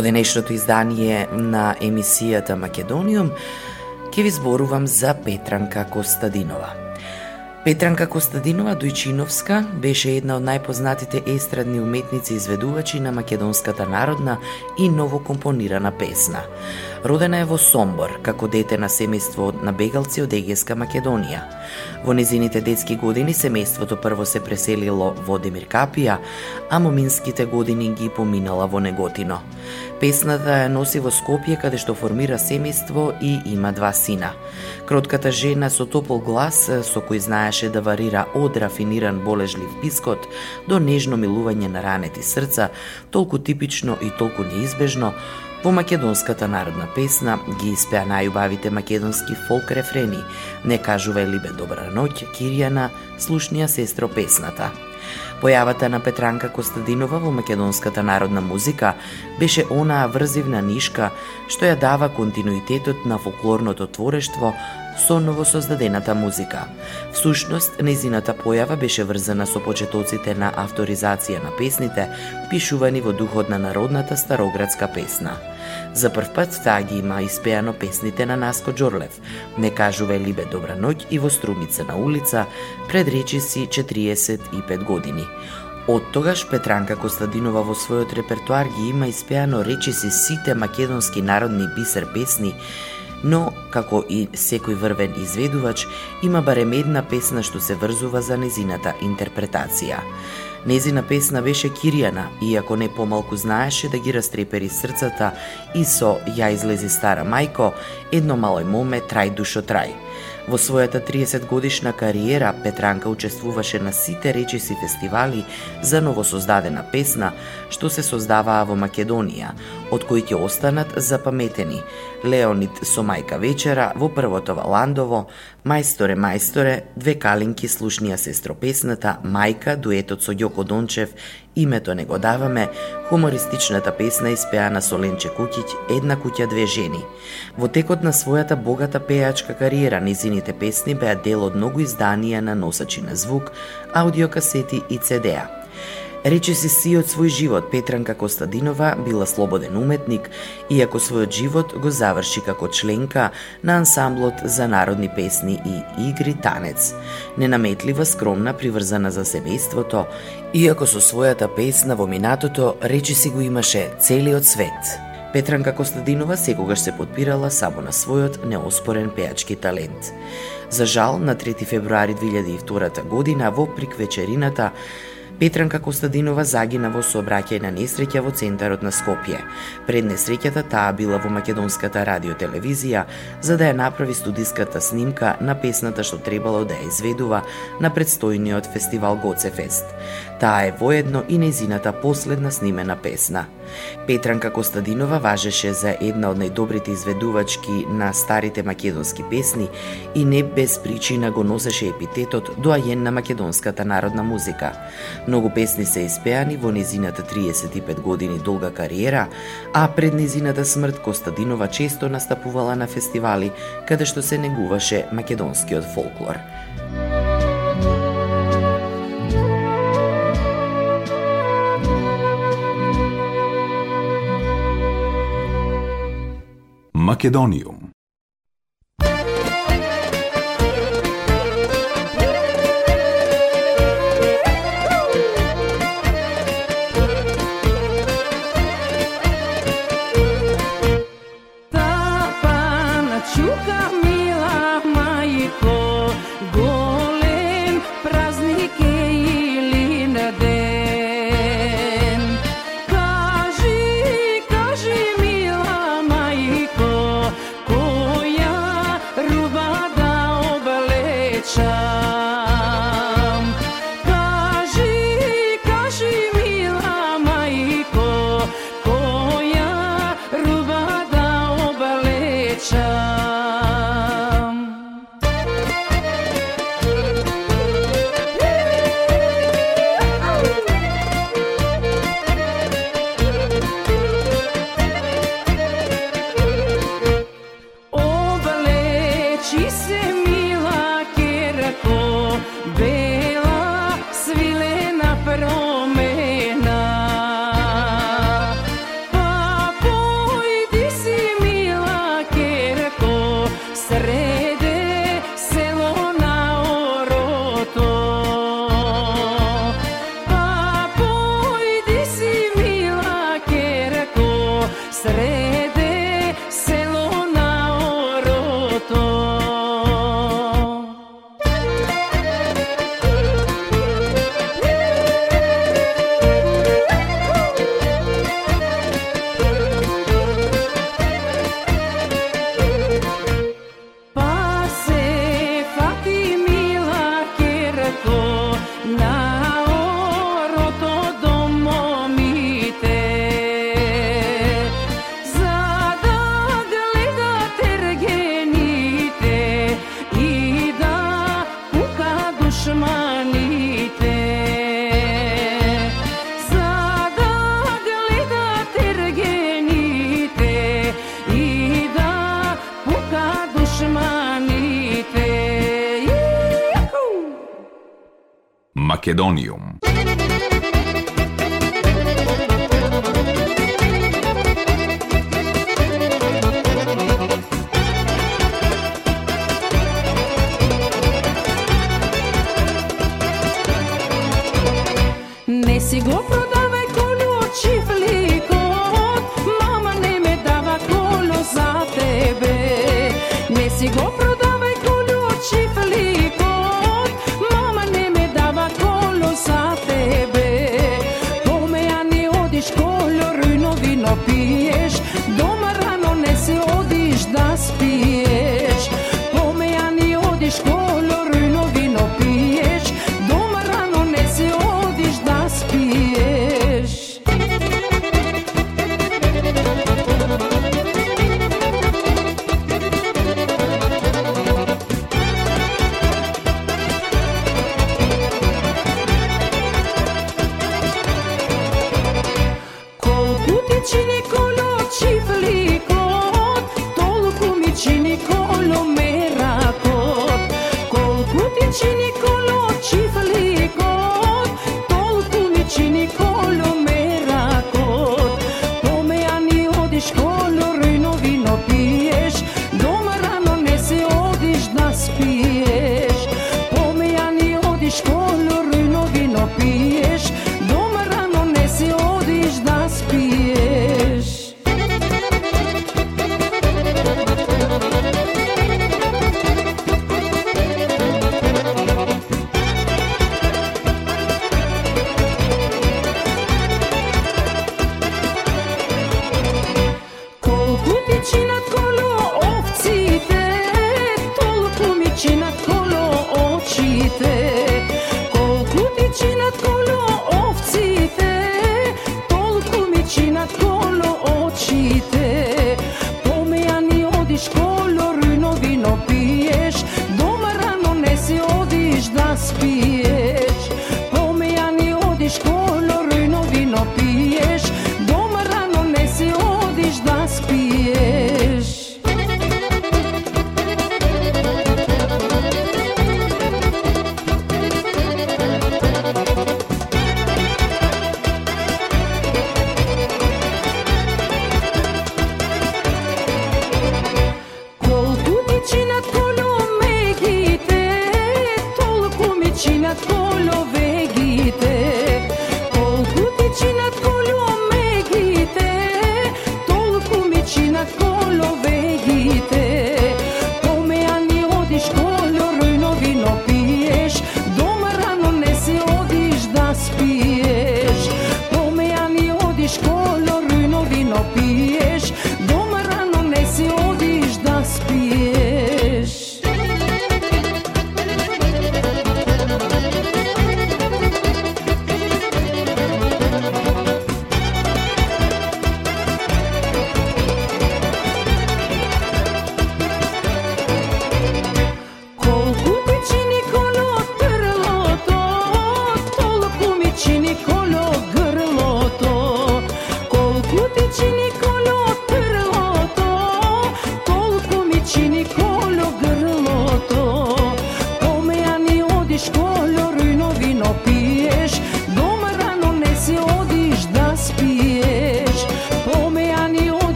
Во денешното издание на емисијата Македониум ќе ви зборувам за Петранка Костадинова. Петранка Костадинова Дојчиновска беше една од најпознатите естрадни уметници и изведувачи на македонската народна и новокомпонирана песна. Родена е во Сомбор, како дете на семејство на бегалци од Егеска Македонија. Во незините детски години семејството прво се преселило во Демиркапија, а моминските години ги поминала во Неготино. Песната ја носи во Скопје каде што формира семејство и има два сина. Кротката жена со топол глас со кој знаеше да варира од рафиниран болежлив пискот до нежно милување на ранети срца, толку типично и толку неизбежно, Во македонската народна песна ги испеа најубавите македонски фолк рефрени Не кажувај либе добра ноќ, Киријана, слушнија сестро песната. Појавата на Петранка Костадинова во македонската народна музика беше онаа врзивна нишка што ја дава континуитетот на фолклорното творештво со новосоздадената музика. Всушност, незината појава беше врзана со почетоците на авторизација на песните, пишувани во духот на народната староградска песна. За прв пат таа ги има испеано песните на Наско Джорлев, Не кажуве либе добра ноќ и во Струмица на улица, пред речиси 45 години. Од тогаш Петранка Костадинова во својот репертуар ги има испеано речиси сите македонски народни бисер песни, но, како и секој врвен изведувач, има барем една песна што се врзува за незината интерпретација. Незина песна беше Киријана, иако не помалку знаеше да ги растрепери срцата и со «Ја излези стара мајко», едно малој моме трај душо трај. Во својата 30 годишна кариера Петранка учествуваше на сите речиси фестивали за новосоздадена песна што се создаваа во Македонија, од кои ќе останат запаметени. Леонид со мајка вечера во првото Валандово, Мајсторе, мајсторе, две калинки слушнија сестро песната, Мајка, дуетот со Јоко Дончев, Името не го даваме, хумористичната песна испеана со Ленче Кукиќ, Една куќа две жени. Во текот на својата богата пејачка кариера, низините песни беа дел од многу изданија на носачи на звук, аудиокасети и CD-а. Речиси си од свој живот Петранка Костадинова била слободен уметник, иако својот живот го заврши како членка на ансамблот за народни песни и игри танец. Ненаметлива, скромна, приврзана за семејството, иако со својата песна во минатото речиси го имаше целиот свет. Петранка Костадинова секогаш се подпирала само на својот неоспорен пеачки талент. За жал, на 3 февруари 2002 година во приквечерината Петранка Костадинова загина во сообраќајна несреќа во центарот на Скопје. Пред несреќата таа била во македонската радиотелевизија за да ја направи студиската снимка на песната што требало да ја изведува на предстојниот фестивал Гоцефест. Таа е воедно и незината последна снимена песна. Петранка Костадинова важеше за една од најдобрите изведувачки на старите македонски песни и не без причина го носеше епитетот доајен на македонската народна музика. Многу песни се испеани во незината 35 години долга кариера, а пред незината смрт Костадинова често настапувала на фестивали каде што се негуваше македонскиот фолклор. Македониум. Македониум.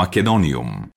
Македониум.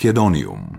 Македониум.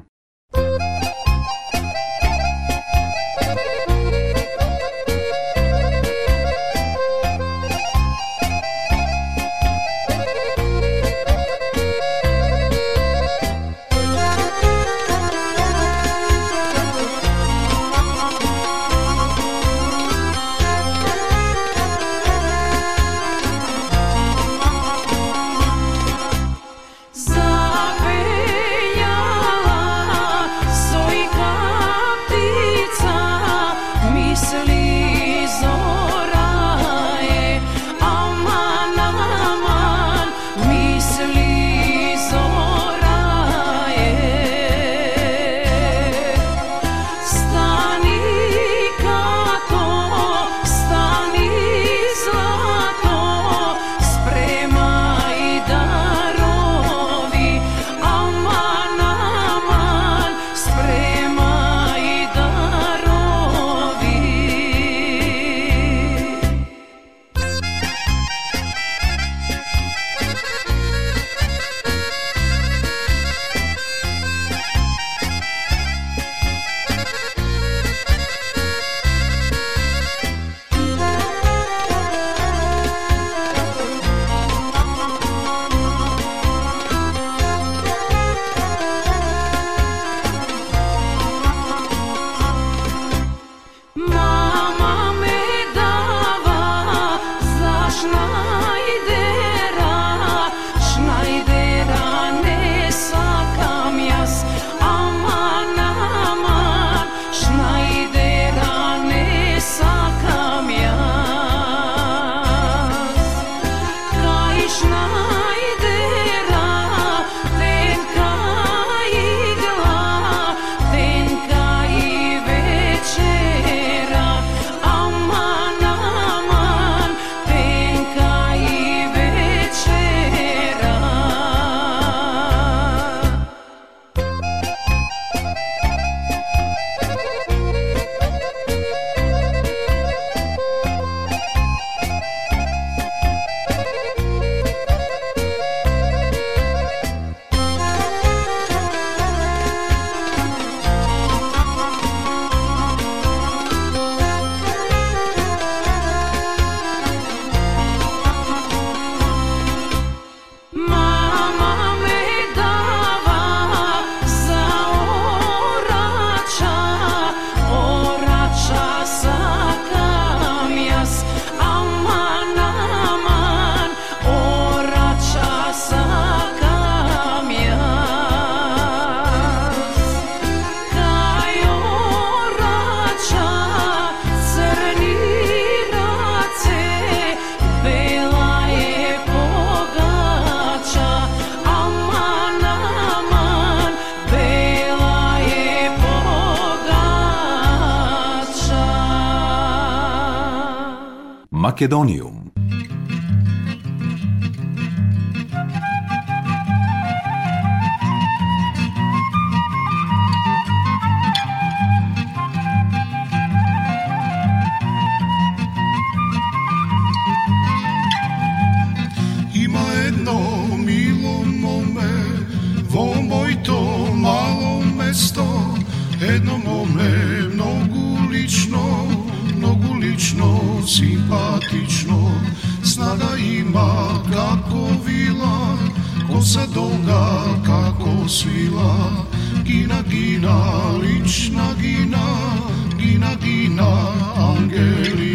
Македониум. kako vila, ko se kako svila, gina, gina, lična gina, gina, gina, angeli.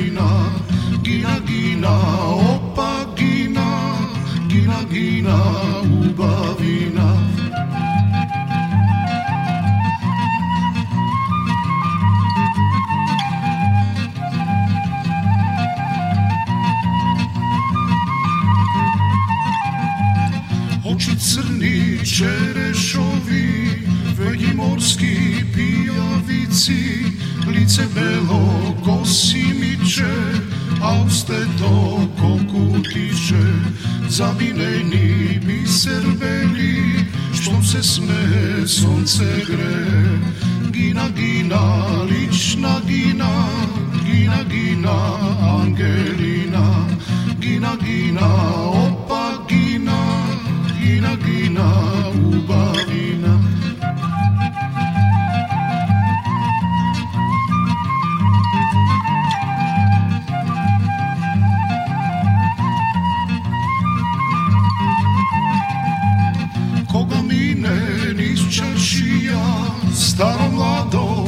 Turski pijovici, lice belo a uste to kokutiče, biser beli, što se sme sonce gre. Gina, gina, lična gina, gina, gina, angelina, gina, gina, opa gina, gina, gina.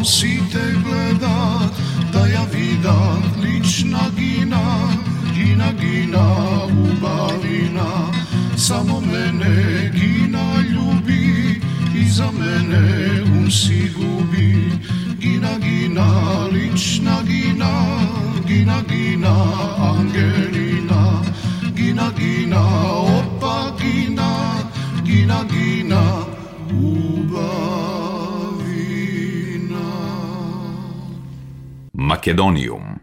si te gledat Da ja vidat lična gina Gina gina ubavina Samo mene gina ljubi I za mene um si gubi. Gina gina lična gina Gina gina Македониум.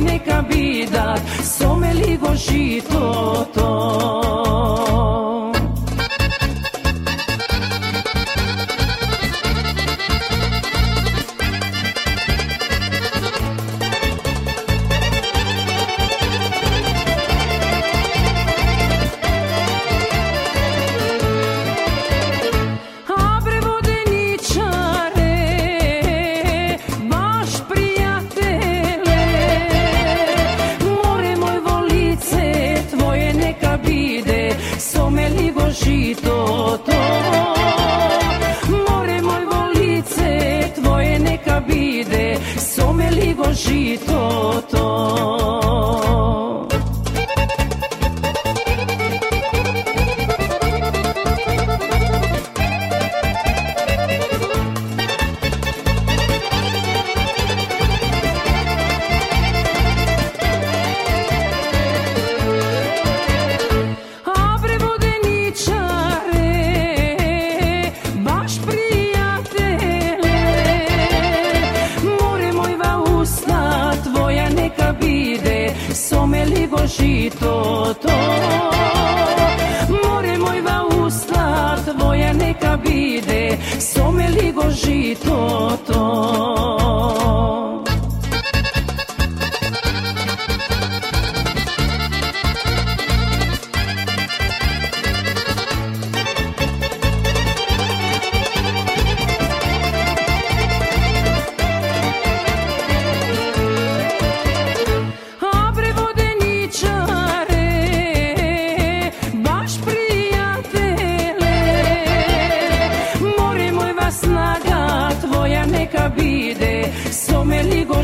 tiene cabida. Soy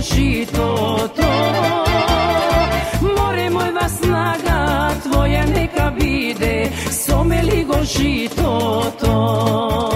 Someli go žito снага твоја нека биде Сомели го житото